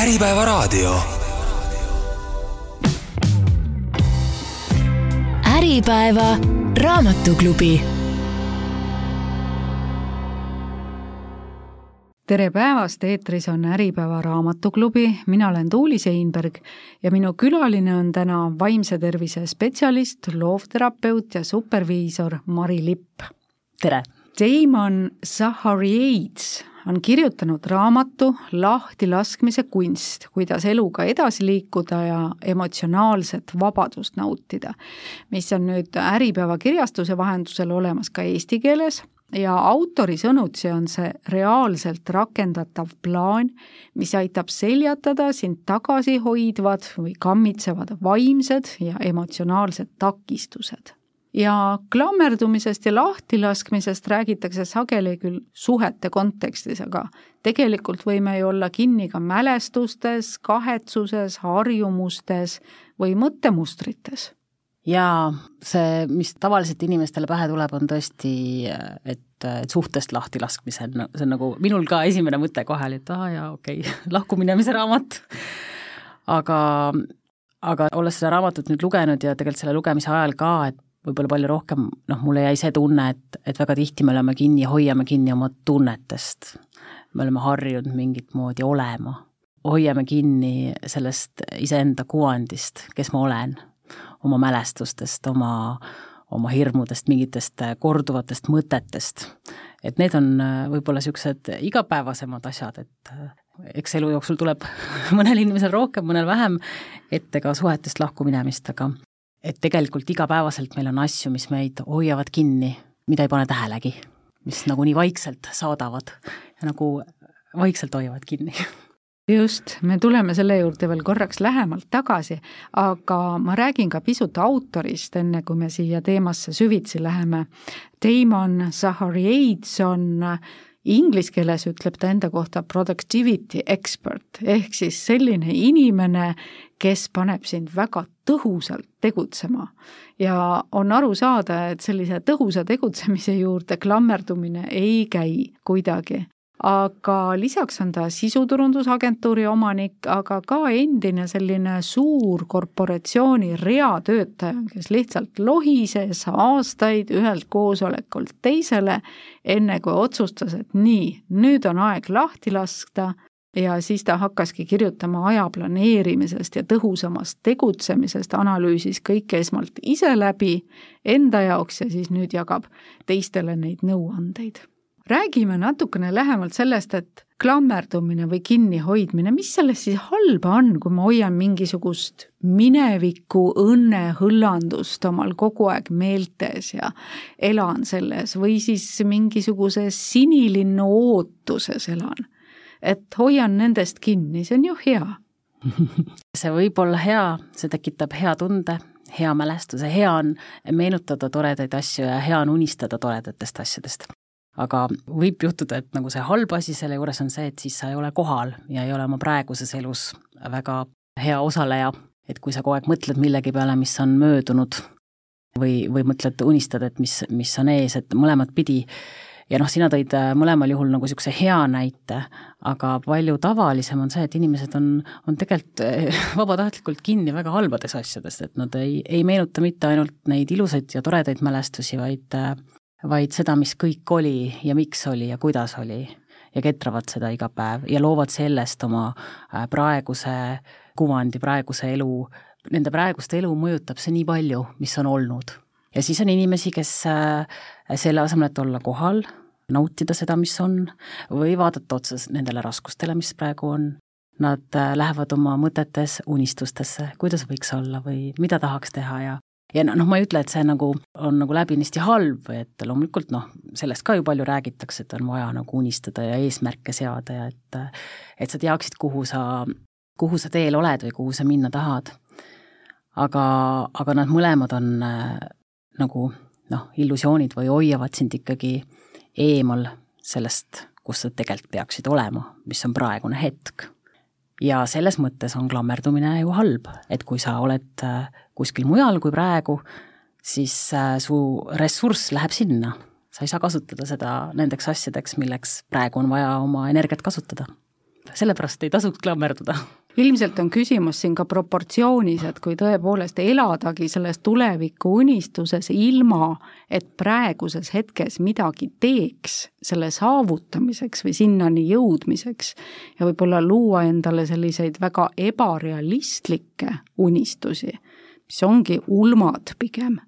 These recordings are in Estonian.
Äripäevaraadio. Äripäeva raamatuklubi. tere päevast, eetris on Äripäeva raamatuklubi, mina olen Tuuli Seinberg ja minu külaline on täna vaimse tervise spetsialist, loovterapeut ja superviisor Mari Lipp. tere! Damon Zahariades on kirjutanud raamatu Lahtilaskmise kunst, kuidas eluga edasi liikuda ja emotsionaalset vabadust nautida, mis on nüüd Äripäeva kirjastuse vahendusel olemas ka eesti keeles. Ja autori sõnutsi on see reaalselt rakendatav plaan, mis aitab seljatada sind tagasi hoidvad või kammitsevad vaimsed ja emotsionaalsed takistused ja klammerdumisest ja lahtilaskmisest räägitakse sageli küll suhete kontekstis, aga tegelikult võime ju olla kinni ka mälestustes, kahetsuses, harjumustes või mõttemustrites. jaa, see, mis tavaliselt inimestele pähe tuleb, on tõesti, et, et suhtest lahtilaskmisel, see on nagu minul ka esimene mõte kohe oli, et aa jaa, okei okay. lahkuminemise raamat. aga, aga olles seda raamatut nüüd lugenud ja tegelikult selle lugemise ajal ka, et võib-olla palju rohkem, noh, mulle jäi see tunne, et, et väga tihti me oleme kinni, hoiame kinni oma tunnetest. me oleme harjunud mingit moodi olema. hoiame kinni sellest iseenda kuvandist, kes ma olen, oma mälestustest, oma, oma hirmudest, mingitest korduvatest mõtetest. et need on võib-olla niisugused igapäevasemad asjad, et eks elu jooksul tuleb mõnel inimesel rohkem, mõnel vähem ette ka suhetest lahkuminemist, aga et tegelikult igapäevaselt meil on asju, mis meid hoiavad kinni, mida ei pane tähelegi, mis nagu nii vaikselt saadavad ja nagu vaikselt hoiavad kinni just, me tuleme selle juurde veel korraks lähemalt tagasi, aga ma räägin ka pisut autorist, enne kui me siia teemasse süvitsi läheme. Damon Zahariades on inglise keeles ütleb ta enda kohta productivity expert ehk siis selline inimene, kes paneb sind väga tõhusalt tegutsema. ja on aru saada, et sellise tõhusa tegutsemise juurde klammerdumine ei käi kuidagi aga lisaks on ta sisuturundusagentuuri omanik, aga ka endine selline suur korporatsiooni reatöötaja, kes lihtsalt lohises aastaid ühelt koosolekult teisele, enne kui otsustas, et nii, nüüd on aeg lahti lasta. Ja siis ta hakkaski kirjutama aja planeerimisest ja tõhusamast tegutsemisest, analüüsis kõike esmalt ise läbi enda jaoks ja siis nüüd jagab teistele neid nõuandeid räägime natukene lähemalt sellest, et klammerdumine või kinnihoidmine, mis selles siis halba on, kui ma hoian mingisugust mineviku õnnehõllandust omal kogu aeg meeltes ja elan selles või siis mingisuguses sinilinnu ootuses elan. et hoian nendest kinni, see on ju hea. See võib olla hea, see tekitab hea tunde, hea mälestuse, hea on meenutada toredaid asju ja hea on unistada toredatest asjadest aga võib juhtuda, et nagu see halb asi selle juures on see, et siis sa ei ole kohal ja ei ole oma praeguses elus väga hea osaleja, et kui sa kogu aeg mõtled millegi peale, mis on möödunud või, või mõtled, unistad, et mis, mis on ees, et mõlemat pidi. Ja noh, sina tõid äh, mõlemal juhul nagu niisuguse hea näite, aga palju tavalisem on see, et inimesed on, on tegelikult äh, vabatahtlikult kinni väga halbades asjades, et nad ei, ei meenuta mitte ainult neid ilusaid ja toredaid mälestusi, vaid äh, vaid seda, mis kõik oli ja miks oli ja kuidas oli ja ketravad seda iga päev ja loovad sellest oma äh, praeguse kuvandi, praeguse elu, nende praegust elu mõjutab see nii palju, mis on olnud. ja siis on inimesi, kes äh, selle asemel, et olla kohal, nautida seda, mis on, või vaadata otsa nendele raskustele, mis praegu on, nad äh, lähevad oma mõtetes unistustesse, kuidas võiks olla või mida tahaks teha ja ja noh, ma ei ütle, et see nagu on nagu läbinisti halb et loomulikult noh, sellest ka ju palju räägitakse, et on vaja nagu unistada ja eesmärke seada ja et et sa teaksid, kuhu sa, kuhu sa teel oled või kuhu sa minna tahad. aga, aga nad mõlemad on äh, nagu noh, illusioonid või hoiavad sind ikkagi eemal sellest, kus sa tegelikult peaksid olema, mis on praegune hetk ja selles mõttes on klammerdumine ju halb, et kui sa oled äh, kuskil mujal kui praegu, siis äh, su ressurss läheb sinna. sa ei saa kasutada seda nendeks asjadeks, milleks praegu on vaja oma energiat kasutada. Sellepärast ei tasuks klammerduda ilmselt on küsimus siin ka proportsioonis, et kui tõepoolest eladagi selles tuleviku unistuses ilma, et praeguses hetkes midagi teeks selle saavutamiseks või sinnani jõudmiseks ja võib-olla luua endale selliseid väga ebarealistlikke unistusi, mis ongi ulmad pigem,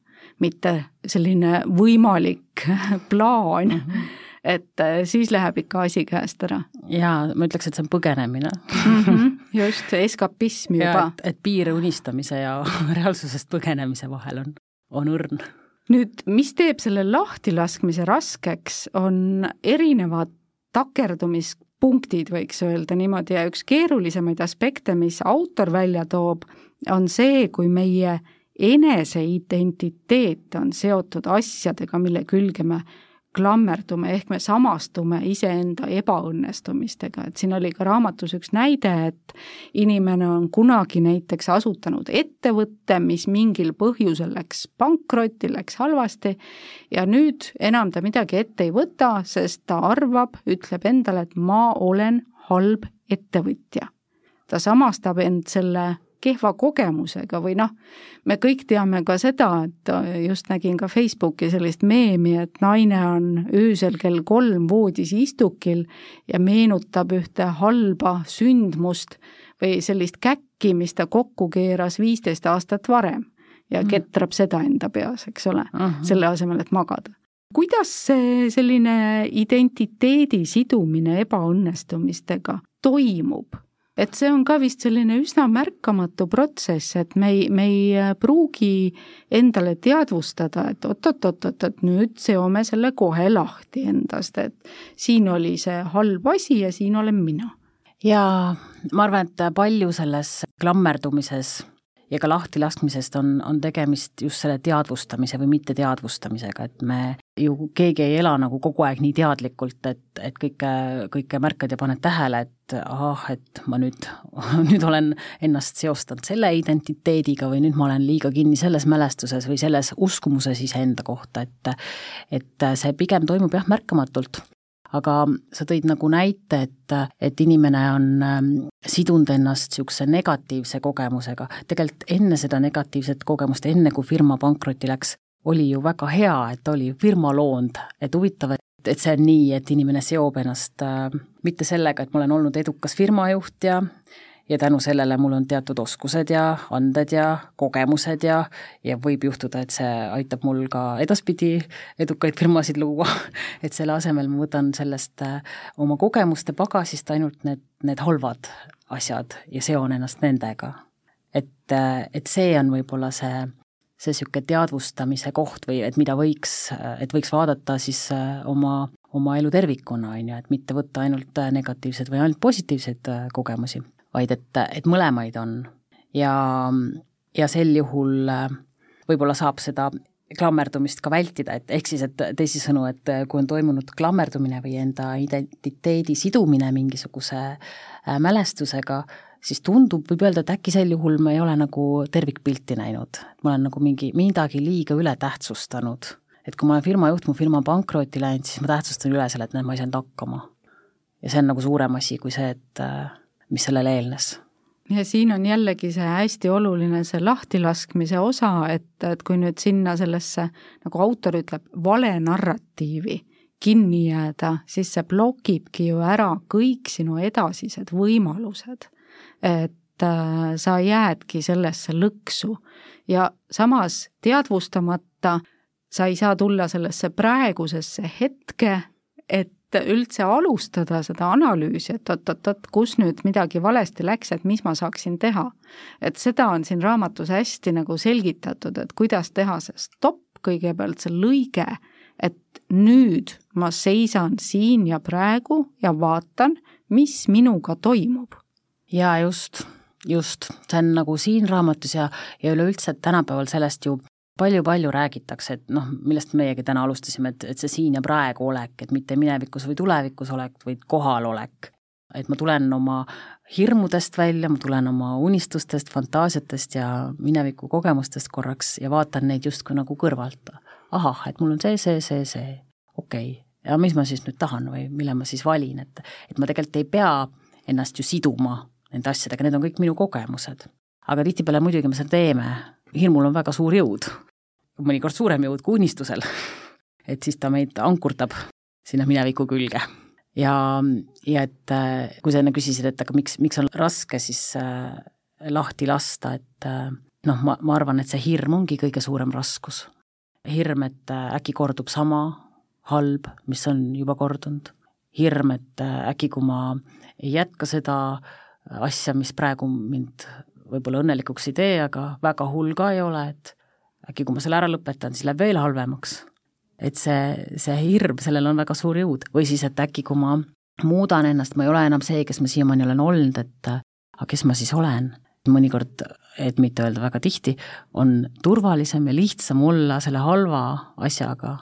mitte selline võimalik plaan mm. -hmm et äh, siis läheb ikka asi käest ära. jaa, ma ütleks, et see on põgenemine mm. -hmm, just, eskapism juba. et, et piir unistamise ja reaalsusest põgenemise vahel on, on õrn. nüüd, mis teeb selle lahtilaskmise raskeks, on erinevad takerdumispunktid, võiks öelda niimoodi, ja üks keerulisemaid aspekte, mis autor välja toob, on see, kui meie eneseidentiteet on seotud asjadega, mille külge me klammerdume, ehk me samastume iseenda ebaõnnestumistega, et siin oli ka raamatus üks näide, et inimene on kunagi näiteks asutanud ettevõtte, mis mingil põhjusel läks pankrotti, läks halvasti, ja nüüd enam ta midagi ette ei võta, sest ta arvab, ütleb endale, et ma olen halb ettevõtja. ta samastab end selle kehva kogemusega või noh, me kõik teame ka seda, et just nägin ka Facebooki sellist meemi, et naine on öösel kell kolm voodis istukil ja meenutab ühte halba sündmust või sellist käkki, mis ta kokku keeras viisteist aastat varem ja mm. ketrab seda enda peas, eks ole uh, -huh. selle asemel, et magada kuidas see selline identiteedi sidumine ebaõnnestumistega toimub, et see on ka vist selline üsna märkamatu protsess, et me ei, me ei äh, pruugi endale teadvustada, et oot-oot-oot-oot, nüüd seome selle kohe lahti endast, et siin oli see halb asi ja siin olen mina. ja ma arvan, et palju selles klammerdumises ja ka lahtilaskmisest on, on tegemist just selle teadvustamise või mitteteadvustamisega, et me ju keegi ei ela nagu kogu aeg nii teadlikult, et, et kõike, kõike märkad ja paned tähele, et ahah, et ma nüüd, nüüd olen ennast seostanud selle identiteediga või nüüd ma olen liiga kinni selles mälestuses või selles uskumuses iseenda kohta, et et see pigem toimub jah, märkamatult. Aga sa tõid nagu näite, et, et inimene on sidunud ennast niisuguse negatiivse kogemusega. tegelikult enne seda negatiivset kogemust, enne kui firma pankrotti läks, oli ju väga hea, et oli firma loond, et huvitav, et et see on nii, et inimene seob ennast äh, mitte sellega, et ma olen olnud edukas firmajuht ja ja tänu sellele mul on teatud oskused ja anded ja kogemused ja, ja võib juhtuda, et see aitab mul ka edaspidi edukaid firmasid luua et selle asemel ma võtan sellest äh, oma kogemuste pagasist ainult need, need halvad asjad ja seon ennast nendega. et, äh, et see on võib-olla see, see niisugune teadvustamise koht või et mida võiks, et võiks vaadata siis äh, oma, oma elu tervikuna, on ju, et mitte võtta ainult negatiivseid või ainult positiivseid kogemusi vaid et, et mõlemaid on. ja, ja sel juhul äh, võib-olla saab seda klammerdumist ka vältida, et ehk siis, et teisisõnu, et kui on toimunud klammerdumine või enda identiteedi sidumine mingisuguse äh, mälestusega, siis tundub, võib öelda, et äkki sel juhul me ei ole nagu tervikpilti näinud. ma olen nagu mingi, midagi liiga üle tähtsustanud. et kui ma olen firma juht, mu firma on pankrotti läinud, siis ma tähtsustan üle selle, et näed, ma ei saanud hakkama. ja see on nagu suurem asi kui see, et äh, mis sellele eelnes ja siin on jällegi see hästi oluline, see lahtilaskmise osa, et, et kui nüüd sinna sellesse, nagu autor ütleb, vale narratiivi kinni jääda, siis see blokibki ju ära kõik sinu edasised võimalused. et äh, sa jäädki sellesse lõksu ja samas teadvustamata sa ei saa tulla sellesse praegusesse hetke, et üldse alustada seda analüüsi, et oot-oot-oot, kus nüüd midagi valesti läks, et mis ma saaksin teha. et seda on siin raamatus hästi nagu selgitatud, et kuidas teha see stopp, kõigepealt see lõige, et nüüd ma seisan siin ja praegu ja vaatan, mis minuga toimub. jaa, just, just, see on nagu siin raamatus ja, ja üleüldse tänapäeval sellest ju palju-palju räägitakse, et noh, millest meiegi täna alustasime, et, et see siin ja praegu olek, et mitte minevikus või tulevikus olek, vaid kohalolek. et ma tulen oma hirmudest välja, ma tulen oma unistustest, fantaasiatest ja mineviku kogemustest korraks ja vaatan neid justkui nagu kõrvalt. ahah, et mul on see, see, see, see, okei okay., ja mis ma siis nüüd tahan või mille ma siis valin, et et ma tegelikult ei pea ennast ju siduma nende asjadega, need on kõik minu kogemused. aga tihtipeale muidugi me seda teeme, hirmul on väga suur jõud, mõnikord suurem jõud kui unistusel et siis ta meid ankurdab sinna mineviku külge. ja, ja et kui sa enne küsisid, et aga miks, miks on raske siis äh, lahti lasta, et äh, noh, ma, ma arvan, et see hirm ongi kõige suurem raskus. hirm, et äh, äkki kordub sama halb, mis on juba kordunud. hirm, et äh, äkki, kui ma ei jätka seda asja, mis praegu mind võib-olla õnnelikuks ei tee, aga väga hull ka ei ole, et äkki kui ma selle ära lõpetan, siis läheb veel halvemaks et see, see hirm, sellel on väga suur jõud või siis, et äkki kui ma muudan ennast, ma ei ole enam see, kes ma siiamaani olen olnud, et aga kes ma siis olen? mõnikord, et mitte öelda väga tihti, on turvalisem ja lihtsam olla selle halva asjaga,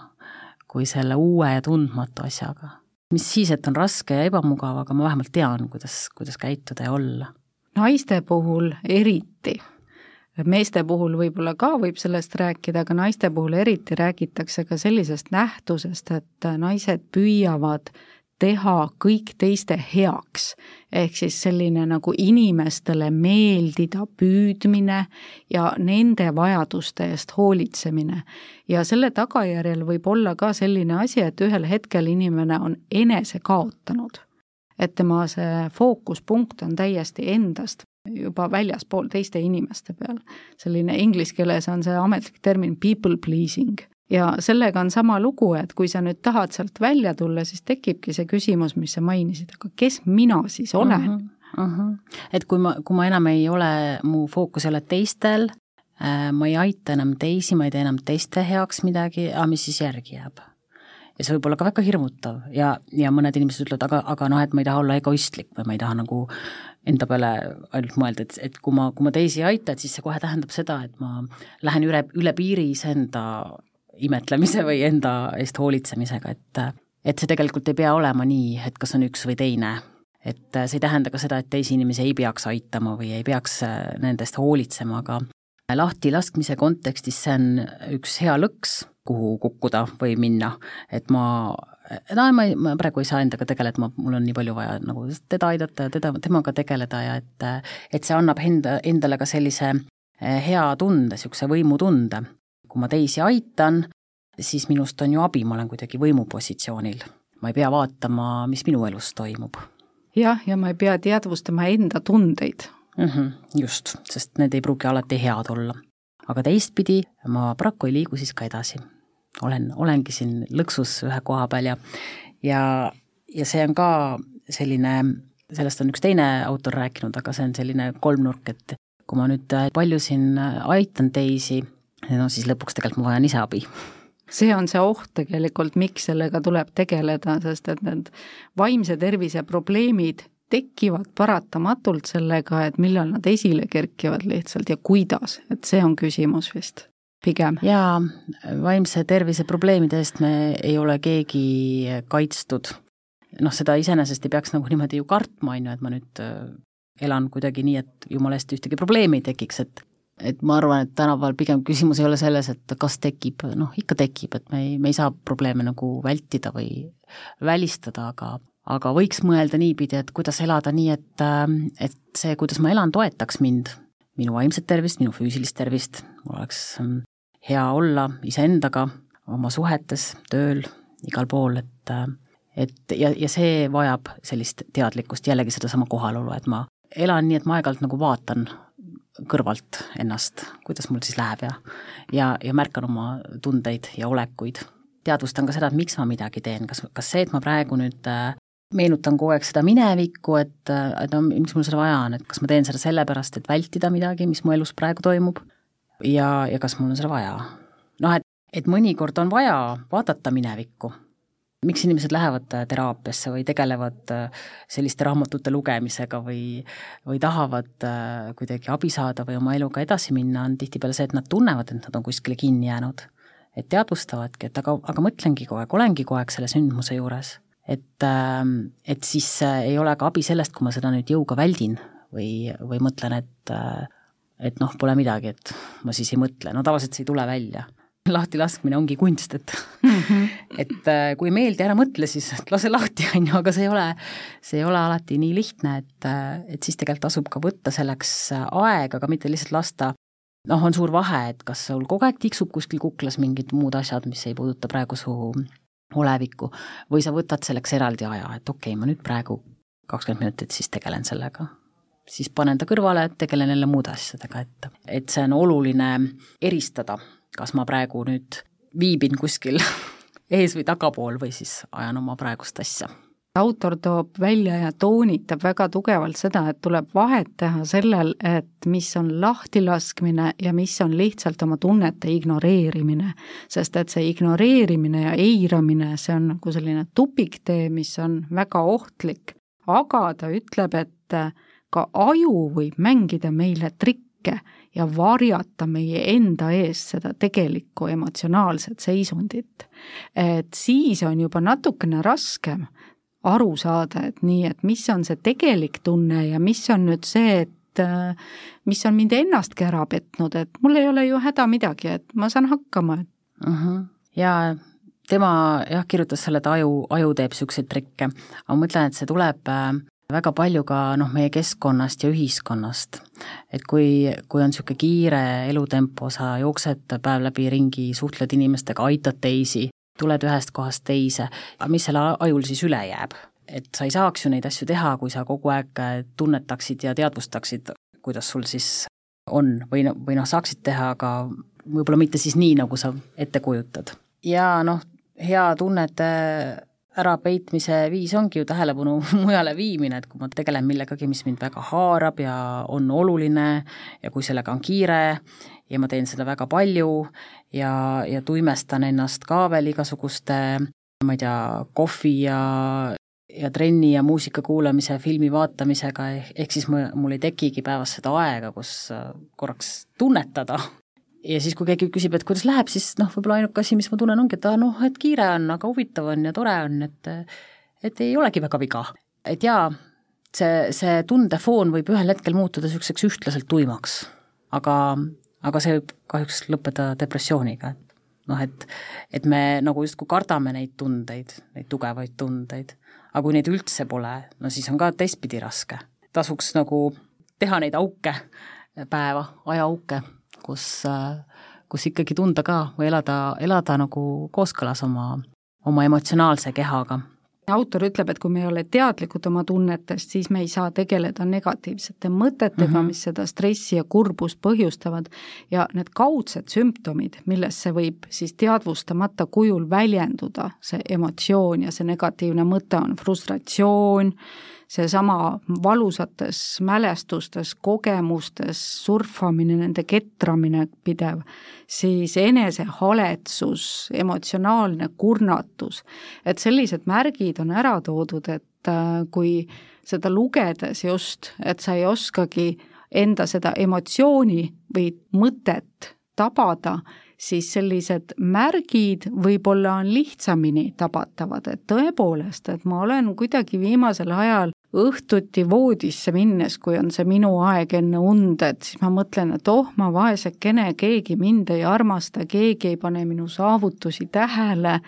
kui selle uue ja tundmatu asjaga. mis siis, et on raske ja ebamugav, aga ma vähemalt tean, kuidas, kuidas käituda ja olla. naiste puhul eriti meeste puhul võib-olla ka võib sellest rääkida, aga naiste puhul eriti räägitakse ka sellisest nähtusest, et naised püüavad teha kõik teiste heaks. ehk siis selline nagu inimestele meeldida püüdmine ja nende vajaduste eest hoolitsemine. ja selle tagajärjel võib olla ka selline asi, et ühel hetkel inimene on enese kaotanud. et tema see fookuspunkt on täiesti endast juba väljaspool teiste inimeste peal. selline inglise keeles on see ametlik termin people pleasing ja sellega on sama lugu, et kui sa nüüd tahad sealt välja tulla, siis tekibki see küsimus, mis sa mainisid, aga kes mina siis olen uh? -huh. Uh -huh. et kui ma, kui ma enam ei ole, mu fookus ei ole teistel äh,, ma ei aita enam teisi, ma ei tee enam teiste heaks midagi, aga mis siis järgi jääb? Ja see võib olla ka väga hirmutav. Ja, ja mõned inimesed ütlevad, aga, aga noh, et ma ei taha olla egoistlik või ma ei taha nagu enda peale ainult mõelda, et, et kui ma, kui ma teisi ei aita, et siis see kohe tähendab seda, et ma lähen üle, üle piiri iseenda imetlemise või enda eest hoolitsemisega, et et see tegelikult ei pea olema nii, et kas on üks või teine. et see ei tähenda ka seda, et teisi inimesi ei peaks aitama või ei peaks nende eest hoolitsema, aga lahtilaskmise kontekstis see on üks hea lõks, kuhu kukkuda või minna, et ma no ma ei, ma praegu ei saa endaga tegeleda, ma, mul on nii palju vaja nagu teda aidata ja teda, temaga tegeleda ja et et see annab enda, endale ka sellise eh, hea tunde, niisuguse võimutunde. kui ma teisi aitan, siis minust on ju abi, ma olen kuidagi võimupositsioonil. ma ei pea vaatama, mis minu elus toimub. jah, ja ma ei pea teadvustama enda tundeid mm. -hmm, just, sest need ei pruugi alati head olla. aga teistpidi ma paraku ei liigu siis ka edasi olen, olengi siin lõksus ühe koha peal ja ja, ja see on ka selline, sellest on üks teine autor rääkinud, aga see on selline kolmnurk, et kui ma nüüd palju siin aitan teisi, no siis lõpuks tegelikult ma vajan ise abi. See on see oht tegelikult, miks sellega tuleb tegeleda, sest et need vaimse tervise probleemid tekivad paratamatult sellega, et millal nad esile kerkivad lihtsalt ja kuidas, et see on küsimus vist pigem. jaa, vaimse tervise probleemide eest me ei ole keegi kaitstud. noh, seda iseenesest ei peaks nagu niimoodi ju kartma, on ju, et ma nüüd äh, elan kuidagi nii, et jumala eest ühtegi probleemi ei tekiks, et et ma arvan, et tänapäeval pigem küsimus ei ole selles, et kas tekib, noh ikka tekib, et me ei, me ei saa probleeme nagu vältida või välistada, aga aga võiks mõelda niipidi, et kuidas elada nii, et, äh, et see, kuidas ma elan, toetaks mind, minu vaimset tervist, minu füüsilist tervist, mul oleks mm, hea olla iseendaga, oma suhetes, tööl, igal pool, et et ja, ja see vajab sellist teadlikkust, jällegi sedasama kohalolu, et ma elan nii, et ma aeg-ajalt nagu vaatan kõrvalt ennast, kuidas mul siis läheb ja ja, ja märkan oma tundeid ja olekuid. teadvustan ka seda, et miks ma midagi teen, kas, kas see, et ma praegu nüüd äh, meenutan kogu aeg seda minevikku, et, et no miks mul seda vaja on, et kas ma teen seda sellepärast, et vältida midagi, mis mu elus praegu toimub ja, ja kas mul on seda vaja. noh, et, et mõnikord on vaja vaadata minevikku. miks inimesed lähevad äh, teraapiasse või tegelevad äh, selliste raamatute lugemisega või, või tahavad äh, kuidagi abi saada või oma eluga edasi minna, on tihtipeale see, et nad tunnevad, et nad on kuskile kinni jäänud. et teadvustavadki, et aga, aga mõtlengi kogu aeg, olengi kogu aeg selle sündmuse juures. et, ähm, et siis ei ole ka abi sellest, kui ma seda nüüd jõuga väldin või, või mõtlen, et et noh, pole midagi, et ma siis ei mõtle, no tavaliselt see ei tule välja. lahtilaskmine ongi kunst, et mm -hmm. et äh, kui ei meeldi, ära mõtle siis, lase lahti, on ju, aga see ei ole, see ei ole alati nii lihtne, et, äh, et siis tegelikult tasub ka võtta selleks aega, aga mitte lihtsalt lasta noh, on suur vahe, et kas sul kogu aeg tiksub kuskil kuklas mingid muud asjad, mis ei puuduta praegu su olevikku, või sa võtad selleks eraldi aja, et okei okay,, ma nüüd praegu kakskümmend minutit siis tegelen sellega. Siis panen ta kõrvale, tegelen jälle muude asjadega, et, et see on oluline eristada, kas ma praegu nüüd viibin kuskil ees- või tagapool või siis ajan oma praegust asja autor toob välja ja toonitab väga tugevalt seda, et tuleb vahet teha sellel, et mis on lahtilaskmine ja mis on lihtsalt oma tunnete ignoreerimine. sest et see ignoreerimine ja eiramine, see on nagu selline tupiktee, mis on väga ohtlik, aga ta ütleb, et ka aju võib mängida meile trikke ja varjata meie enda eest seda tegelikku emotsionaalset seisundit. et siis on juba natukene raskem aru saada, et nii, et mis on see tegelik tunne ja mis on nüüd see, et äh, mis on mind ennastki ära petnud, et mul ei ole ju häda midagi, et ma saan hakkama uh. -huh. ja tema jah, kirjutas selle, et aju, aju teeb niisuguseid trikke, aga ma mõtlen, et see tuleb äh, väga palju ka noh, meie keskkonnast ja ühiskonnast. et kui, kui on niisugune kiire elutempo, sa jooksed päev läbi ringi, suhtled inimestega, aitad teisi, tuled ühest kohast teise, aga mis selle ajul siis üle jääb? et sa ei saaks ju neid asju teha, kui sa kogu aeg tunnetaksid ja teadvustaksid, kuidas sul siis on või, või noh, saaksid teha, aga võib-olla mitte siis nii, nagu sa ette kujutad. ja noh, hea tunnete ärapeitmise viis ongi ju tähelepanu mujale viimine, et kui ma tegelen millegagi, mis mind väga haarab ja on oluline ja kui sellega on kiire ja ma teen seda väga palju ja, ja tuimestan ennast ka veel igasuguste, ma ei tea, kohvi ja ja trenni ja muusika kuulamise, filmi vaatamisega, ehk siis mul ei tekigi päevas seda aega, kus äh, korraks tunnetada. ja siis, kui keegi küsib, et kuidas läheb, siis noh, võib-olla ainuke asi, mis ma tunnen, ongi, et aa noh, et kiire on, aga huvitav on ja tore on, et et ei olegi väga viga. et jaa, see, see tundefoon võib ühel hetkel muutuda niisuguseks ühtlaselt tuimaks, aga aga see võib kahjuks lõppeda depressiooniga, et noh, et et me nagu justkui kardame neid tundeid, neid tugevaid tundeid, aga kui neid üldse pole, no siis on ka teistpidi raske. tasuks nagu teha neid auke päeva, ajaauke, kus, kus ikkagi tunda ka või elada, elada nagu kooskõlas oma, oma emotsionaalse kehaga autor ütleb, et kui me ei ole teadlikud oma tunnetest, siis me ei saa tegeleda negatiivsete mõtetega mm, -hmm. mis seda stressi ja kurbust põhjustavad ja need kaudsed sümptomid, millesse võib siis teadvustamata kujul väljenduda, see emotsioon ja see negatiivne mõte on frustratsioon, seesama valusates mälestustes, kogemustes surfamine, nende ketramine pidev, siis enesehaletsus, emotsionaalne kurnatus, et sellised märgid on ära toodud, et äh, kui seda lugedes just, et sa ei oskagi enda seda emotsiooni või mõtet tabada, siis sellised märgid võib-olla on lihtsamini tabatavad, et tõepoolest, et ma olen kuidagi viimasel ajal õhtuti voodisse minnes, kui on see minu aeg enne und, et siis ma mõtlen, et oh, ma vaesekene, keegi mind ei armasta, keegi ei pane minu saavutusi tähele,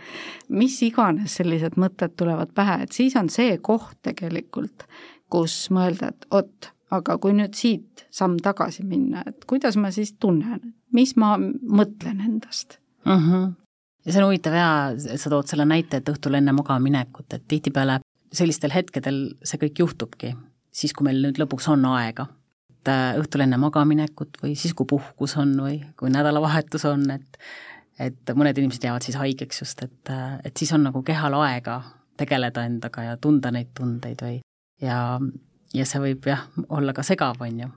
mis iganes sellised mõtted tulevad pähe, et siis on see koht tegelikult, kus mõelda, et oot, aga kui nüüd siit samm tagasi minna, et kuidas ma siis tunnen, mis ma mõtlen endast mm? -hmm. ja see on huvitav jaa, sa tood selle näite, et õhtul enne magamaminekut, et tihtipeale sellistel hetkedel see kõik juhtubki, siis kui meil nüüd lõpuks on aega. et äh, õhtul enne magamaminekut või siis, kui puhkus on või kui nädalavahetus on, et et mõned inimesed jäävad siis haigeks just, et, äh, et siis on nagu kehal aega tegeleda endaga ja tunda neid tundeid või ja ja see võib jah, olla ka segav, on ju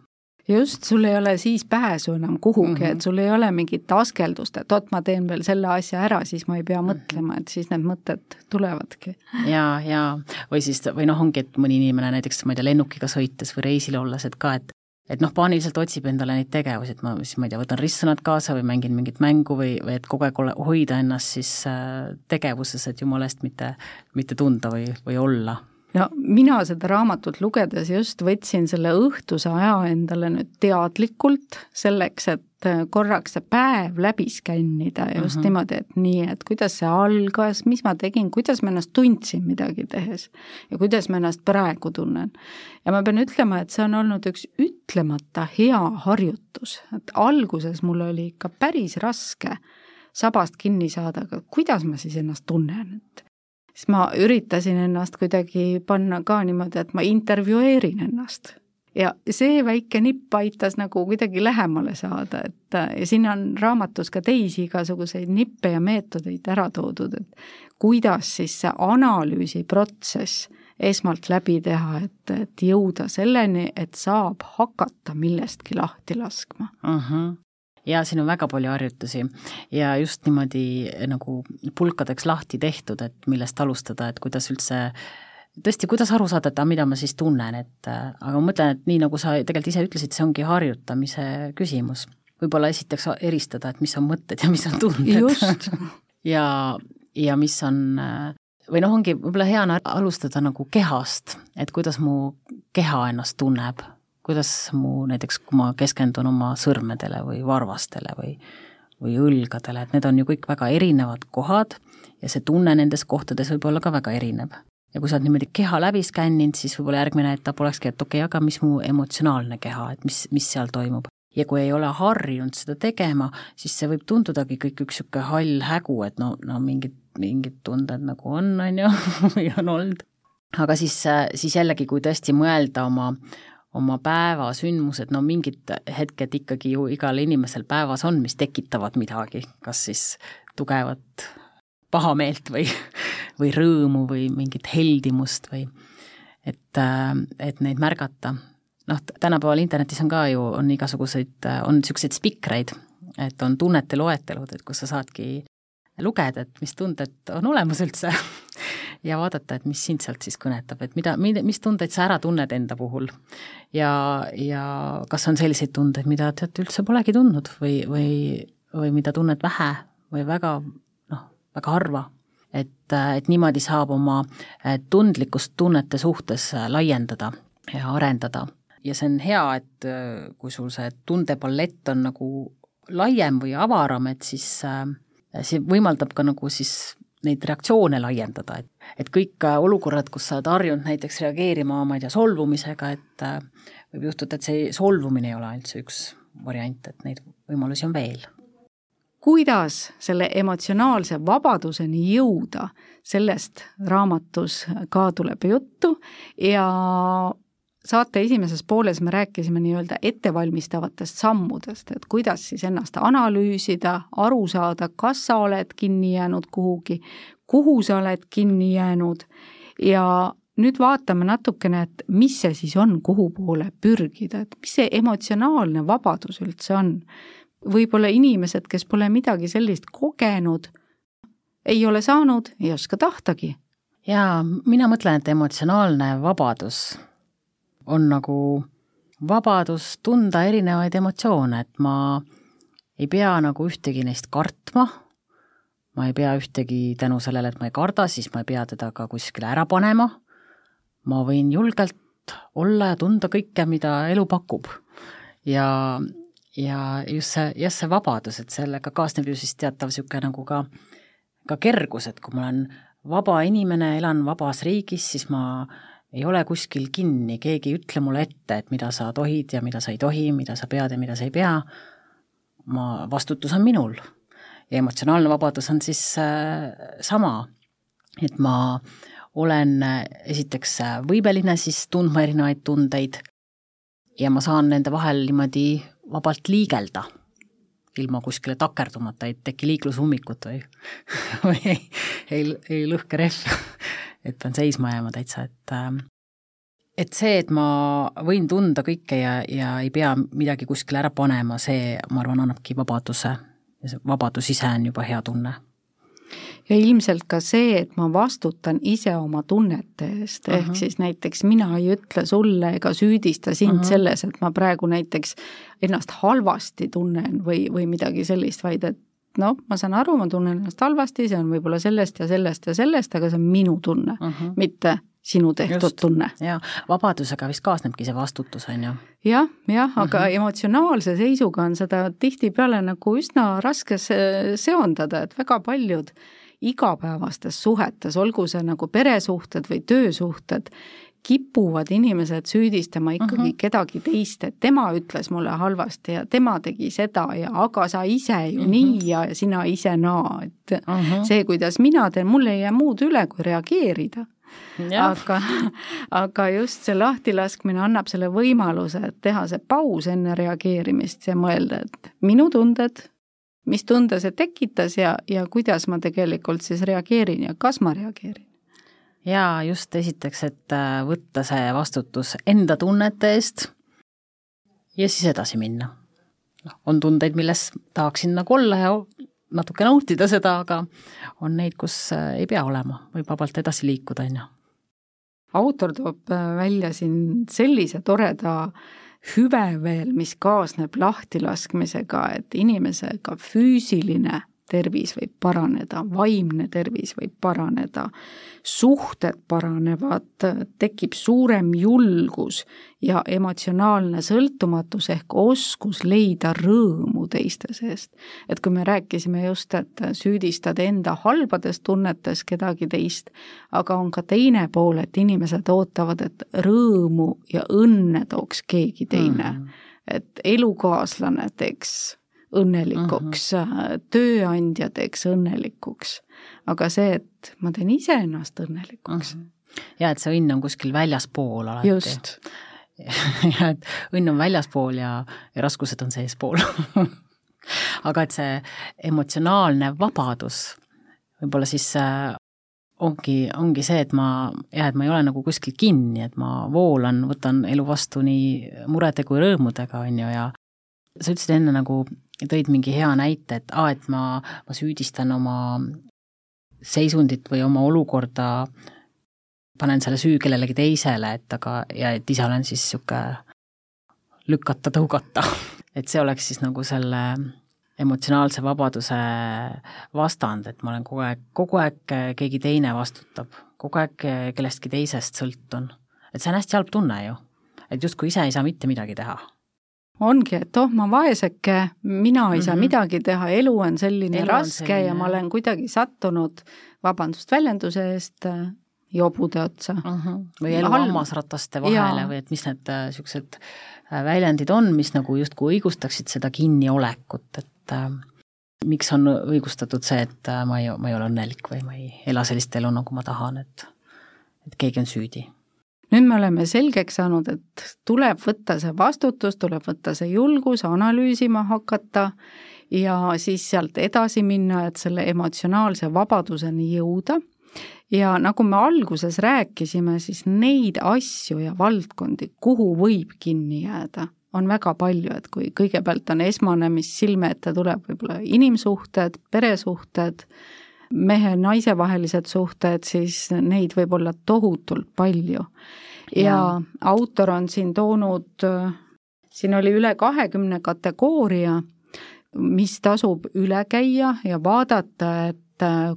just, sul ei ole siis pääsu enam kuhugi mm, -hmm. et sul ei ole mingit askeldust, et oot, ma teen veel selle asja ära, siis ma ei pea mm -hmm. mõtlema, et siis need mõtted tulevadki. ja, ja või siis, või noh, ongi, et mõni inimene näiteks, ma ei tea, lennukiga sõites või reisil olles, et ka, et et noh, paaniliselt otsib endale neid tegevusi, et ma siis, ma ei tea, võtan ristsõnad kaasa või mängin mingit mängu või, või et kogu aeg ole, hoida ennast siis äh, tegevuses, et jumala eest mitte, mitte tunda või, või olla no mina seda raamatut lugedes just võtsin selle õhtuse aja endale nüüd teadlikult selleks, et korraks see päev läbi skännida just uh -huh. niimoodi, et nii, et kuidas see algas, mis ma tegin, kuidas ma ennast tundsin midagi tehes ja kuidas ma ennast praegu tunnen. ja ma pean ütlema, et see on olnud üks ütlemata hea harjutus, et alguses mul oli ikka päris raske sabast kinni saada, aga kuidas ma siis ennast tunnen, et siis ma üritasin ennast kuidagi panna ka niimoodi, et ma intervjueerin ennast. Ja see väike nipp aitas nagu kuidagi lähemale saada, et ja siin on raamatus ka teisi igasuguseid nippe ja meetodeid ära toodud, et kuidas siis see analüüsiprotsess esmalt läbi teha, et, et jõuda selleni, et saab hakata millestki lahti laskma ja siin on väga palju harjutusi ja just niimoodi nagu pulkadeks lahti tehtud, et millest alustada, et kuidas üldse tõesti, kuidas aru saada, et aga mida ma siis tunnen, et aga ma mõtlen, et nii, nagu sa tegelikult ise ütlesid, see ongi harjutamise küsimus. võib-olla esiteks eristada, et mis on mõtted ja mis on tunded. ja, ja mis on või noh, ongi võib-olla hea on alustada nagu kehast, et kuidas mu keha ennast tunneb, kuidas mu näiteks, kui ma keskendun oma sõrmedele või varvastele või või õlgadele, et need on ju kõik väga erinevad kohad ja see tunne nendes kohtades võib olla ka väga erinev ja kui sa oled niimoodi keha läbi skänninud, siis võib-olla järgmine etapp olekski, et okei okay,, aga mis mu emotsionaalne keha, et mis, mis seal toimub. ja kui ei ole harjunud seda tegema, siis see võib tundudagi kõik üks niisugune hall hägu, et no, no mingid, mingid tunded nagu on, on ju, või on olnud. aga siis, siis jällegi, kui tõesti mõelda oma, oma päeva sündmused, no mingid hetked ikkagi ju igal inimesel päevas on, mis tekitavad midagi, kas siis tugevat pahameelt või, või rõõmu või mingit heldimust või et, et neid märgata. noh, tänapäeval internetis on ka ju, on igasuguseid, on niisuguseid spikreid, et on tunnete loetelud, et kus sa saadki lugeda, et mis tunded on olemas üldse ja vaadata, et mis sind sealt siis kõnetab, et mida, mis tundeid sa ära tunned enda puhul. ja, ja kas on selliseid tundeid, mida tead üldse polegi tundnud või, või, või mida tunned vähe või väga väga harva. et, et niimoodi saab oma eh, tundlikkust tunnete suhtes eh, laiendada ja arendada. ja see on hea, et eh, kui sul see tundepalett on nagu laiem või avaram, et siis see võimaldab ka nagu siis neid reaktsioone laiendada, et, et kõik olukorrad, kus sa oled harjunud näiteks reageerima, ma ei tea, solvumisega, et võib juhtuda, et see solvumine ei ole ainult see üks variant, et neid võimalusi on veel. Kuidas selle emotsionaalse vabaduseni jõuda, sellest raamatus ka tuleb juttu ja saate esimeses pooles me rääkisime nii-öelda ettevalmistavatest sammudest, et kuidas siis ennast analüüsida, aru saada, kas sa oled kinni jäänud kuhugi, kuhu sa oled kinni jäänud ja nüüd vaatame natukene, et mis see siis on, kuhu poole pürgida, et mis see emotsionaalne vabadus üldse on võib-olla inimesed, kes pole midagi sellist kogenud, ei ole saanud, ei oska tahtagi. jaa, mina mõtlen, et emotsionaalne vabadus on nagu vabadus tunda erinevaid emotsioone, et ma ei pea nagu ühtegi neist kartma, ma ei pea ühtegi tänu sellele, et ma ei karda, siis ma ei pea teda ka kuskile ära panema, ma võin julgelt olla ja tunda kõike, mida elu pakub. ja, ja just see, jah, see vabadus, et sellega kaasneb ju siis teatav niisugune nagu ka, ka kergus, et kui ma olen vaba inimene, elan vabas riigis, siis ma ei ole kuskil kinni, keegi ei ütle mulle ette, et mida sa tohid ja mida sa ei tohi, mida sa pead ja mida sa ei pea, ma, vastutus on minul. ja emotsionaalne vabadus on siis äh, sama, et ma olen äh, esiteks äh, võimeline siis tundma erinevaid tundeid ja ma saan nende vahel niimoodi vabalt liigelda, ilma kuskile takerdumata, ei teki liiklusummikut või, ei, ei, ei lõhke rehv, et pean seisma jääma täitsa, et ähm, et see, et ma võin tunda kõike ja, ja ei pea midagi kuskile ära panema, see, ma arvan, annabki vabaduse ja see vabadus ise on juba hea tunne ja ilmselt ka see, et ma vastutan ise oma tunnete eest, ehk uh -huh. siis näiteks mina ei ütle sulle ega süüdista sind uh -huh. selles, et ma praegu näiteks ennast halvasti tunnen või, või midagi sellist, vaid et noh, ma saan aru, ma tunnen ennast halvasti, see on võib-olla sellest ja sellest ja sellest, aga see on minu tunne uh, -huh. mitte sinu tehtud Just. tunne. jaa, vabadusega vist kaasnebki see vastutus, on ju ja,. jah, jah, aga mm -hmm. emotsionaalse seisuga on seda tihtipeale nagu üsna raske seondada, et väga paljud igapäevastes suhetes, olgu see nagu peresuhted või töösuhted, kipuvad inimesed süüdistama ikkagi uh mhm. -huh. kedagi teist, et tema ütles mulle halvasti ja tema tegi seda ja aga sa ise ju uh mhm. -huh. nii ja sina ise naa, et uh mhm. -huh. see, kuidas mina teen, mul ei jää muud üle, kui reageerida aga, aga just see lahtilaskmine annab selle võimaluse, teha see paus enne reageerimist ja mõelda, et minu tunded, mis tunde see tekitas ja, ja kuidas ma tegelikult siis reageerin ja kas ma reageerin jaa, just esiteks, et äh, võtta see vastutus enda tunnete eest ja siis edasi minna. noh, on tundeid, milles tahaksin nagu olla ja natuke nautida seda, aga on neid, kus äh, ei pea olema, võib vabalt edasi liikuda, on ju. autor toob äh, välja siin sellise toreda hüve veel, mis kaasneb lahtilaskmisega, et inimese ka füüsiline tervis võib paraneda, vaimne tervis võib paraneda, suhted paranevad, tekib suurem julgus ja emotsionaalne sõltumatus ehk oskus leida rõõmu teiste seest. et kui me rääkisime just, et süüdistad enda halbades tunnetes kedagi teist, aga on ka teine pool, et inimesed ootavad, et rõõmu ja õnne tooks keegi teine mm. -hmm. et elukaaslane teeks õnnelikuks uh, mhm. -huh. tööandja teeks õnnelikuks. aga see, et ma teen iseennast õnnelikuks uh. Mhm. -huh. ja et see õnn on kuskil väljaspool alati. just ja et õnn on väljaspool ja, ja raskused on seespool aga et see emotsionaalne vabadus võib-olla siis äh, ongi, ongi see, et ma, jah, et ma ei ole nagu kuskil kinni, et ma voolan, võtan elu vastu nii murede kui rõõmudega, on ju, ja sa ütlesid enne nagu tõid mingi hea näite, et aa, et ma, ma süüdistan oma seisundit või oma olukorda, panen selle süü kellelegi teisele, et aga, ja et ise olen siis niisugune lükata-tõugata. et see oleks siis nagu selle emotsionaalse vabaduse vastand, et ma olen kogu aeg, kogu aeg keegi teine vastutab, kogu aeg kellestki teisest sõltun. et see on hästi halb tunne ju. et justkui ise ei saa mitte midagi teha ongi, et oh, ma vaeseke, mina ei saa mm -hmm. midagi teha, elu on selline elu raske on selline. ja ma olen kuidagi sattunud, vabandust väljenduse eest, jobude otsa uh. -huh. või elu hammasrataste vahele ja. või et mis need niisugused äh, äh, väljendid on, mis nagu justkui õigustaksid seda kinniolekut, et äh, miks on õigustatud see, et äh, ma ei, ma ei ole õnnelik või ma ei ela sellist elu, nagu ma tahan, et et keegi on süüdi nüüd me oleme selgeks saanud, et tuleb võtta see vastutus, tuleb võtta see julgus analüüsima hakata ja siis sealt edasi minna, et selle emotsionaalse vabaduseni jõuda. ja nagu me alguses rääkisime, siis neid asju ja valdkondi, kuhu võib kinni jääda, on väga palju, et kui kõigepealt on esmane, mis silme ette tuleb, võib-olla inimsuhted, peresuhted, mehe-naise vahelised suhted, siis neid võib olla tohutult palju. ja, ja autor on siin toonud, siin oli üle kahekümne kategooria, mis tasub üle käia ja vaadata, et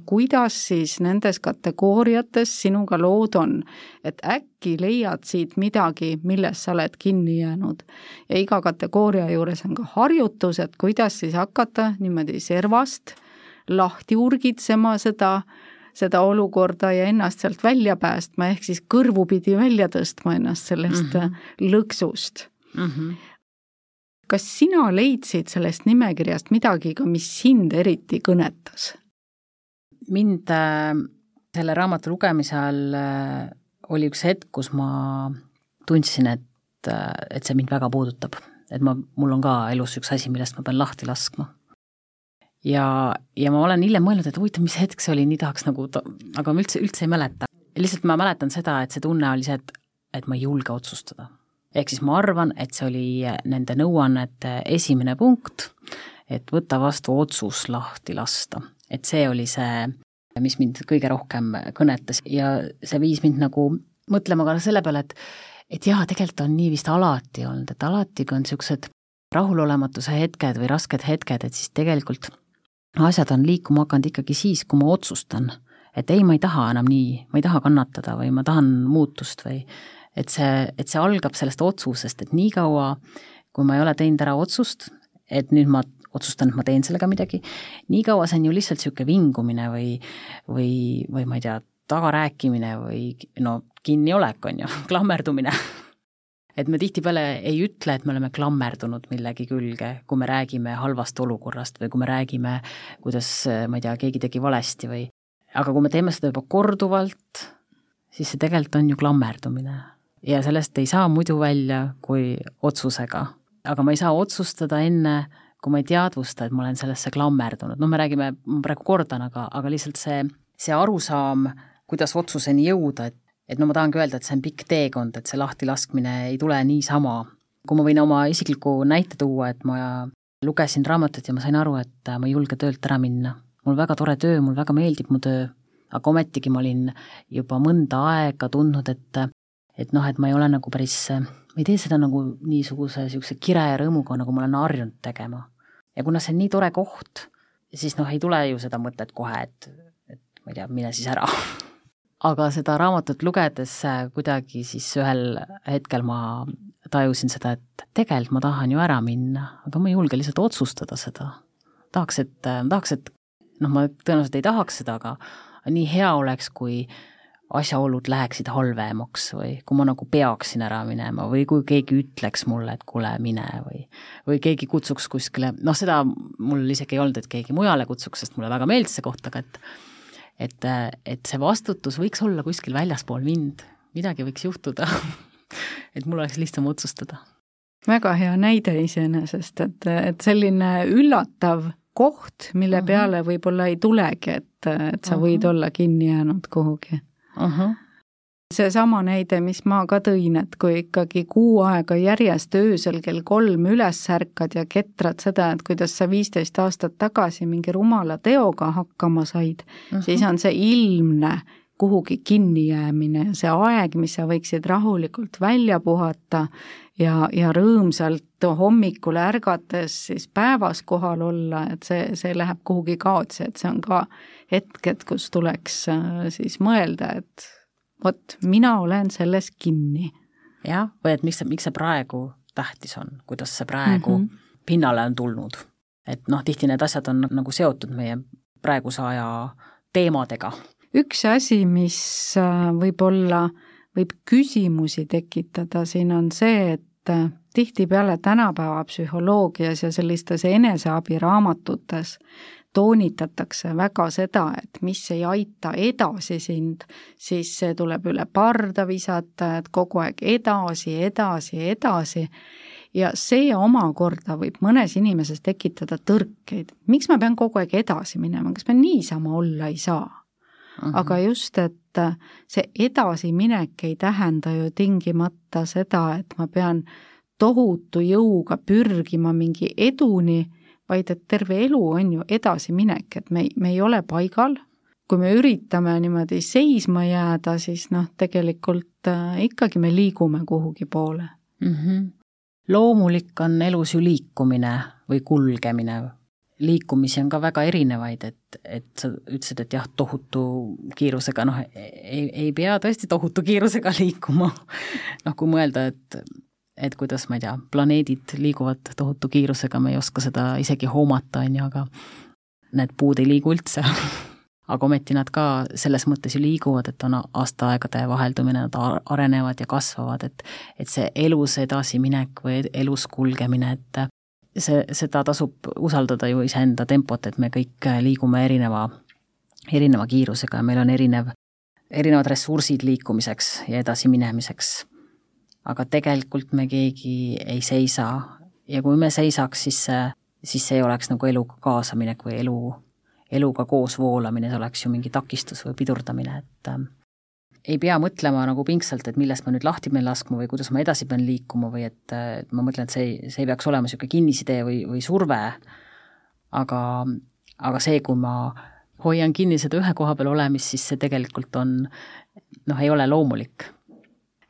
kuidas siis nendes kategooriates sinuga lood on. et äkki leiad siit midagi, milles sa oled kinni jäänud. ja iga kategooria juures on ka harjutus, et kuidas siis hakata niimoodi servast lahti urgitsema seda, seda olukorda ja ennast sealt välja päästma, ehk siis kõrvupidi välja tõstma ennast sellest mm -hmm. lõksust mm. -hmm. kas sina leidsid sellest nimekirjast midagi ka, mis sind eriti kõnetas? mind äh, selle raamatu lugemise all äh, oli üks hetk, kus ma tundsin, et, äh, et see mind väga puudutab. et ma, mul on ka elus üks asi, millest ma pean lahti laskma ja, ja ma olen hiljem mõelnud, et huvitav, mis hetk see oli, nii tahaks nagu, aga ma üldse, üldse ei mäleta. lihtsalt ma mäletan seda, et see tunne oli see, et, et ma ei julge otsustada. ehk siis ma arvan, et see oli nende nõuannete esimene punkt, et võta vastu otsus lahti lasta. et see oli see, mis mind kõige rohkem kõnetas ja see viis mind nagu mõtlema ka selle peale, et et jaa, tegelikult on nii vist alati olnud, et alati, kui on niisugused rahulolematuse hetked või rasked hetked, et siis tegelikult asjad on liikuma hakanud ikkagi siis, kui ma otsustan, et ei, ma ei taha enam nii, ma ei taha kannatada või ma tahan muutust või et see, et see algab sellest otsusest, et niikaua, kui ma ei ole teinud ära otsust, et nüüd ma otsustan, et ma teen sellega midagi, niikaua see on ju lihtsalt niisugune vingumine või, või, või ma ei tea, tagarääkimine või no kinniolek on ju, klammerdumine et me tihtipeale ei ütle, et me oleme klammerdunud millegi külge, kui me räägime halvast olukorrast või kui me räägime, kuidas, ma ei tea, keegi tegi valesti või aga kui me teeme seda juba korduvalt, siis see tegelikult on ju klammerdumine. ja sellest ei saa muidu välja kui otsusega. aga ma ei saa otsustada enne, kui ma ei teadvusta, et ma olen sellesse klammerdunud, noh, me räägime, ma praegu kordan, aga, aga lihtsalt see, see arusaam, kuidas otsuseni jõuda, et et no ma tahangi öelda, et see on pikk teekond, et see lahtilaskmine ei tule niisama. kui ma võin oma isikliku näite tuua, et ma lugesin raamatut ja ma sain aru, et ma ei julge töölt ära minna. mul väga tore töö, mul väga meeldib mu töö, aga ometigi ma olin juba mõnda aega tundnud, et et noh, et ma ei ole nagu päris, ma ei tee seda nagu niisuguse niisuguse kire ja rõõmuga, nagu ma olen harjunud tegema. ja kuna see on nii tore koht, siis noh, ei tule ju seda mõtet kohe, et, et ma ei tea, mine siis ära aga seda raamatut lugedes äh, kuidagi siis ühel hetkel ma tajusin seda, et tegelikult ma tahan ju ära minna, aga ma ei julge lihtsalt otsustada seda. tahaks, et, äh, tahaks, et noh, ma tõenäoliselt ei tahaks seda, aga nii hea oleks, kui asjaolud läheksid halvemaks või kui ma nagu peaksin ära minema või kui keegi ütleks mulle, et kuule, mine või või keegi kutsuks kuskile, noh, seda mul isegi ei olnud, et keegi mujale kutsuks, sest mulle väga meeldis see koht, aga et et, et see vastutus võiks olla kuskil väljaspool mind, midagi võiks juhtuda et mul oleks lihtsam otsustada. väga hea näide iseenesest, et, et selline üllatav koht, mille uh mhm. -huh. peale võib-olla ei tulegi, et, et sa uh -huh. võid mhm. olla kinni jäänud kuhugi uh. -huh seesama näide, mis ma ka tõin, et kui ikkagi kuu aega järjest öösel kell kolm üles ärkad ja ketrad seda, et kuidas sa viisteist aastat tagasi mingi rumala teoga hakkama said uh, -huh. siis on see ilmne kuhugi kinnijäämine ja see aeg, mis sa võiksid rahulikult välja puhata ja, ja rõõmsalt hommikul ärgates siis päevas kohal olla, et see, see läheb kuhugi kaotsi, et see on ka hetked, kus tuleks äh, siis mõelda, et vot mina olen selles kinni. jah, või et miks see, miks see praegu tähtis on, kuidas see praegu mm -hmm. pinnale on tulnud. et noh, tihti need asjad on nagu seotud meie praeguse aja teemadega. üks asi, mis äh, võib-olla võib küsimusi tekitada siin, on see, et äh, tihtipeale tänapäeva psühholoogias ja sellistes eneseabiraamatutes toonitatakse väga seda, et mis ei aita edasi sind, siis see tuleb üle parda visata, et kogu aeg edasi, edasi, edasi ja see omakorda võib mõnes inimeses tekitada tõrkeid. miks ma pean kogu aeg edasi minema, kas ma niisama olla ei saa? aga just, et see edasiminek ei tähenda ju tingimata seda, et ma pean tohutu jõuga pürgima mingi eduni vaid et terve elu on ju edasiminek, et me me ei ole paigal, kui me üritame niimoodi seisma jääda, siis noh, tegelikult äh, ikkagi me liigume kuhugi poole mm. -hmm. loomulik on elus ju liikumine või kulgemine, liikumisi on ka väga erinevaid, et, et sa ütlesid, et jah, tohutu kiirusega, noh, ei, ei pea tõesti tohutu kiirusega liikuma. noh, kui mõelda, et et kuidas, ma ei tea, planeedid liiguvad tohutu kiirusega, me ei oska seda isegi hoomata, on ju, aga need puud ei liigu üldse aga ometi nad ka selles mõttes ju liiguvad, et on aastaaegade vaheldumine, nad arenevad ja kasvavad, et et see elus edasiminek või elus kulgemine, et see, seda tasub usaldada ju iseenda tempot, et me kõik liigume erineva, erineva kiirusega ja meil on erinev, erinevad ressursid liikumiseks ja edasiminemiseks aga tegelikult me keegi ei seisa. Ja kui me seisaks, siis see, siis see ei oleks nagu eluga kaasaminek või elu, eluga koos voolamine, see oleks ju mingi takistus või pidurdamine, et äh, ei pea mõtlema nagu pingsalt, et millest ma nüüd lahti pean laskma või kuidas ma edasi pean liikuma või et, et ma mõtlen, et see ei, see ei peaks olema niisugune kinnisidee või, või surve, aga, aga see, kui ma hoian kinni seda ühe koha peal olemist, siis see tegelikult on noh, ei ole loomulik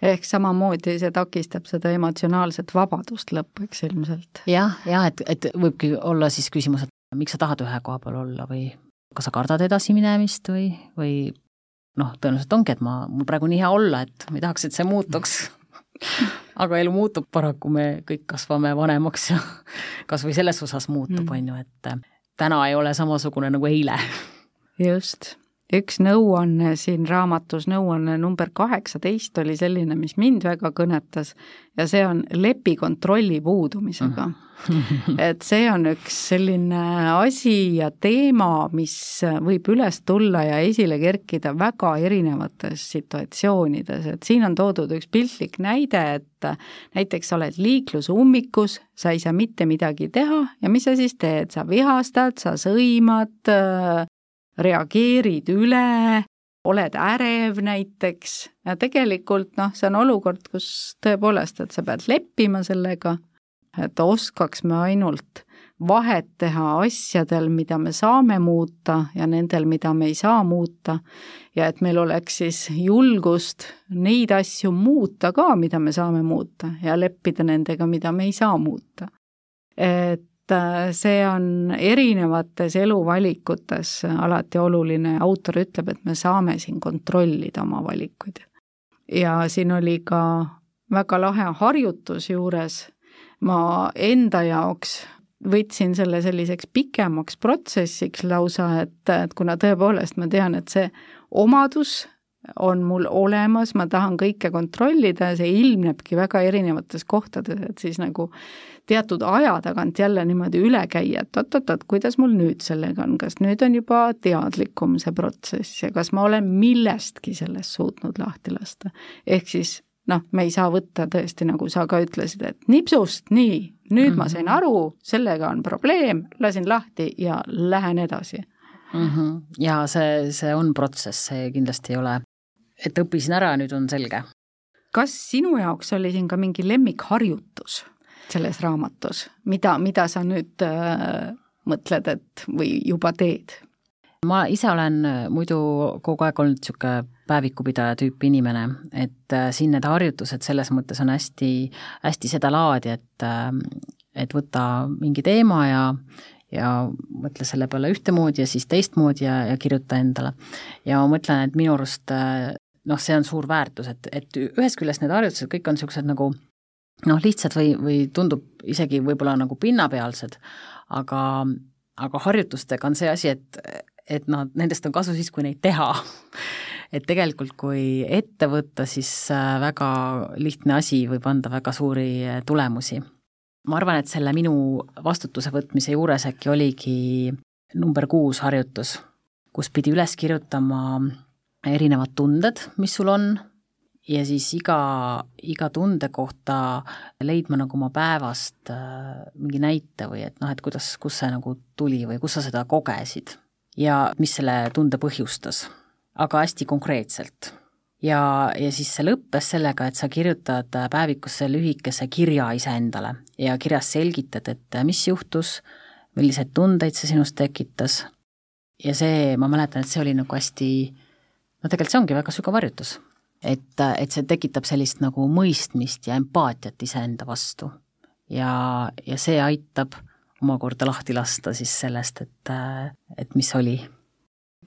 ehk samamoodi see takistab seda emotsionaalset vabadust lõpuks ilmselt. jah, jah, et, et võibki olla siis küsimus, et miks sa tahad ühe koha peal olla või kas sa kardad edasiminemist või, või noh, tõenäoliselt ongi, et ma, mul praegu nii hea olla, et ma ei tahaks, et see muutuks aga elu muutub paraku, me kõik kasvame vanemaks ja kas või selles osas muutub, mm. on ju, et täna ei ole samasugune nagu eile. just üks nõuanne siin raamatus, nõuanne number kaheksateist oli selline, mis mind väga kõnetas ja see on lepi kontrolli puudumisega. Mm. et see on üks selline asi ja teema, mis võib üles tulla ja esile kerkida väga erinevates situatsioonides, et siin on toodud üks piltlik näide, et näiteks sa oled liiklusummikus, sa ei saa mitte midagi teha ja mis sa siis teed, sa vihastad, sa sõimad, reageerid üle, oled ärev näiteks ja tegelikult noh, see on olukord, kus tõepoolest, et sa pead leppima sellega, et oskaks me ainult vahet teha asjadel, mida me saame muuta ja nendel, mida me ei saa muuta, ja et meil oleks siis julgust neid asju muuta ka, mida me saame muuta, ja leppida nendega, mida me ei saa muuta. et see on erinevates eluvalikutes alati oluline, autor ütleb, et me saame siin kontrollida oma valikuid. ja siin oli ka väga lahe harjutus juures, ma enda jaoks võtsin selle selliseks pikemaks protsessiks lausa, et, et kuna tõepoolest ma tean, et see omadus on mul olemas, ma tahan kõike kontrollida ja see ilmnebki väga erinevates kohtades, et siis nagu teatud aja tagant jälle niimoodi üle käia, et oot-oot-oot, kuidas mul nüüd sellega on, kas nüüd on juba teadlikum see protsess ja kas ma olen millestki sellest suutnud lahti lasta. ehk siis noh, me ei saa võtta tõesti, nagu sa ka ütlesid, et nipsust, nii, nüüd mm -hmm. ma sain mhm. aru, sellega on probleem, lasin lahti ja lähen edasi mm. -hmm. ja see, see on protsess, see kindlasti ei ole, et õppisin ära, nüüd on selge. kas sinu jaoks oli siin ka mingi lemmikharjutus? selles raamatus, mida, mida sa nüüd äh, mõtled, et või juba teed? ma ise olen äh, muidu kogu aeg olnud niisugune päevikupidaja tüüpi inimene, et äh, siin need harjutused selles mõttes on hästi, hästi sedalaadi, et äh, et võta mingi teema ja ja mõtle selle peale ühtemoodi ja siis teistmoodi ja, ja kirjuta endale. ja ma mõtlen, et minu arust noh, see on suur väärtus, et, et ühest küljest need harjutused kõik on niisugused nagu noh, lihtsad või, või tundub isegi võib-olla nagu pinnapealsed, aga, aga harjutustega on see asi, et, et noh, nendest on kasu siis, kui neid teha et tegelikult, kui ette võtta, siis äh, väga lihtne asi võib anda väga suuri äh, tulemusi. ma arvan, et selle minu vastutuse võtmise juures äkki oligi number kuus harjutus, kus pidi üles kirjutama erinevad tunded, mis sul on, ja siis iga, iga tunde kohta leidma nagu oma päevast äh, mingi näite või et noh, et kuidas, kust see nagu tuli või kus sa seda kogesid ja mis selle tunde põhjustas, aga hästi konkreetselt. ja, ja siis see lõppes sellega, et sa kirjutad päevikusse lühikese kirja iseendale ja kirjas selgitad, et mis juhtus, milliseid tundeid see sinust tekitas. Ja see, ma mäletan, et see oli nagu hästi, no tegelikult see ongi väga sügav harjutus et, et see tekitab sellist nagu mõistmist ja empaatiat iseenda vastu. ja, ja see aitab omakorda lahti lasta siis sellest, et, et mis oli.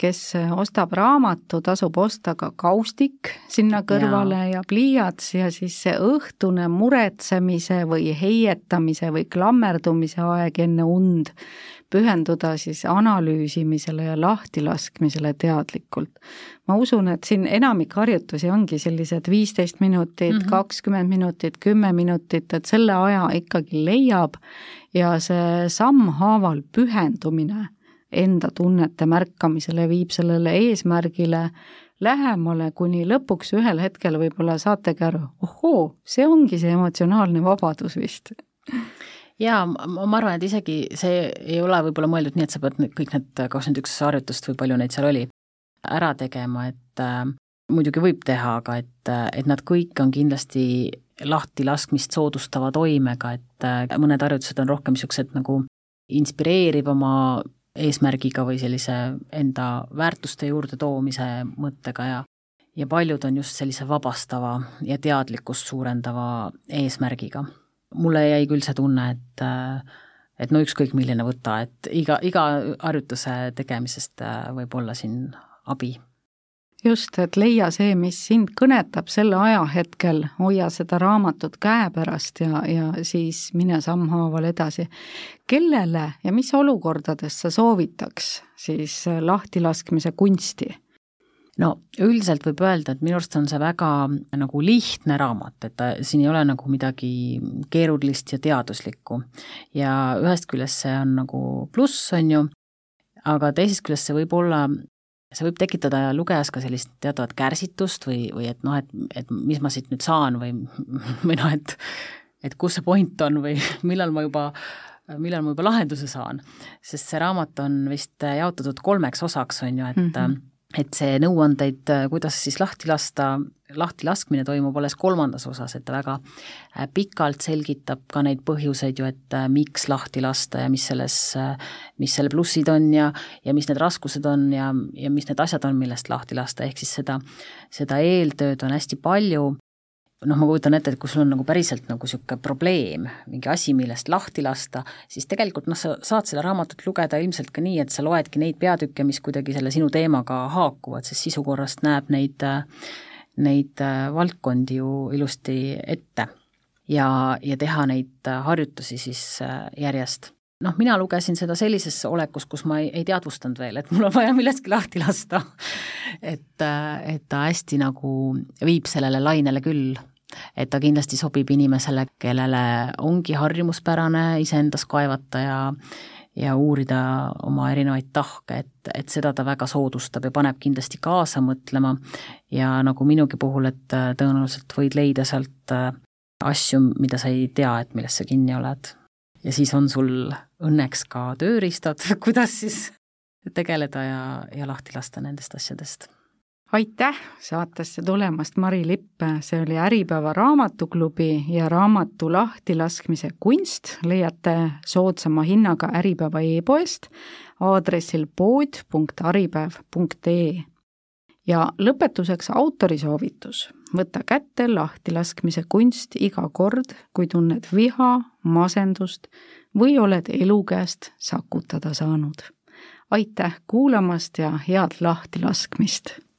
Kes ostab raamatu, tasub osta ka kaustik sinna kõrvale ja, ja pliiats ja siis see õhtune muretsemise või heietamise või klammerdumise aeg enne und pühenduda siis analüüsimisele ja lahtilaskmisele teadlikult. ma usun, et siin enamik harjutusi ongi sellised viisteist minutit, mhm. kakskümmend -hmm. minutit, kümme minutit, et selle aja ikkagi leiab ja see sammhaaval pühendumine enda tunnete märkamisele viib sellele eesmärgile lähemale, kuni lõpuks ühel hetkel võib-olla saategi aru, ohoo, see ongi see emotsionaalne vabadus vist. Jaa, ma arvan, et isegi see ei ole võib-olla mõeldud nii, et sa pead nüüd kõik need kakskümmend üks harjutust või palju neid seal oli, ära tegema, et äh, muidugi võib teha, aga et, et nad kõik on kindlasti lahtilaskmist soodustava toimega, et äh, mõned harjutused on rohkem niisugused nagu inspireerivama eesmärgiga või sellise enda väärtuste juurde toomise mõttega ja ja paljud on just sellise vabastava ja teadlikkust suurendava eesmärgiga. Mulle jäi küll see tunne, et et no ükskõik milline võta, et iga, iga harjutuse tegemisest võib olla siin abi just, et leia see, mis sind kõnetab sel ajahetkel, hoia seda raamatut käepärast ja, ja siis mine sammhaaval edasi. kellele ja mis olukordades sa soovitaks siis lahtilaskmise kunsti? no üldiselt võib öelda, et minu arust on see väga nagu lihtne raamat, et ta, siin ei ole nagu midagi keerulist ja teaduslikku. ja ühest küljest see on nagu pluss, on ju, aga teisest küljest see võib olla see võib tekitada lugejas ka sellist teatavat kärsitust või, või et noh, et, et mis ma siit nüüd saan või, või noh, et et kus see point on või millal ma juba, millal ma juba lahenduse saan. sest see raamat on vist jaotatud kolmeks osaks, on ju, et mm -hmm et see nõuandeid, kuidas siis lahti lasta, lahtilaskmine toimub alles kolmandas osas, et ta väga äh, pikalt selgitab ka neid põhjuseid ju, et äh, miks lahti lasta ja mis selles, äh, mis selle plussid on ja, ja mis need raskused on ja, ja mis need asjad on, millest lahti lasta, ehk siis seda, seda eeltööd on hästi palju noh, ma kujutan ette, et kui sul on nagu päriselt nagu niisugune probleem, mingi asi, millest lahti lasta, siis tegelikult noh, sa saad seda raamatut lugeda ilmselt ka nii, et sa loedki neid peatükke, mis kuidagi selle sinu teemaga haakuvad, sest sisu korrast näeb neid, neid valdkondi ju ilusti ette. ja, ja teha neid harjutusi siis järjest noh, mina lugesin seda sellises olekus, kus ma ei, ei teadvustanud veel, et mul on vaja millestki lahti lasta. et, et ta hästi nagu viib sellele lainele küll et ta kindlasti sobib inimesele, kellele ongi harjumuspärane iseendas kaevata ja ja uurida oma erinevaid tahke, et, et seda ta väga soodustab ja paneb kindlasti kaasa mõtlema ja nagu minugi puhul, et äh, tõenäoliselt võid leida sealt äh, asju, mida sa ei tea, et milles sa kinni oled. ja siis on sul õnneks ka tööriistad, kuidas siis tegeleda ja, ja lahti lasta nendest asjadest aitäh saatesse tulemast, Mari Lipp, see oli Äripäeva raamatuklubi ja raamatu lahtilaskmise kunst leiate soodsama hinnaga Äripäeva e-poest aadressil pood.aripäev.ee. ja lõpetuseks autorisoovitus, võta kätte lahtilaskmise kunst iga kord, kui tunned viha, masendust või oled elu käest sakutada saanud. aitäh kuulamast ja head lahtilaskmist!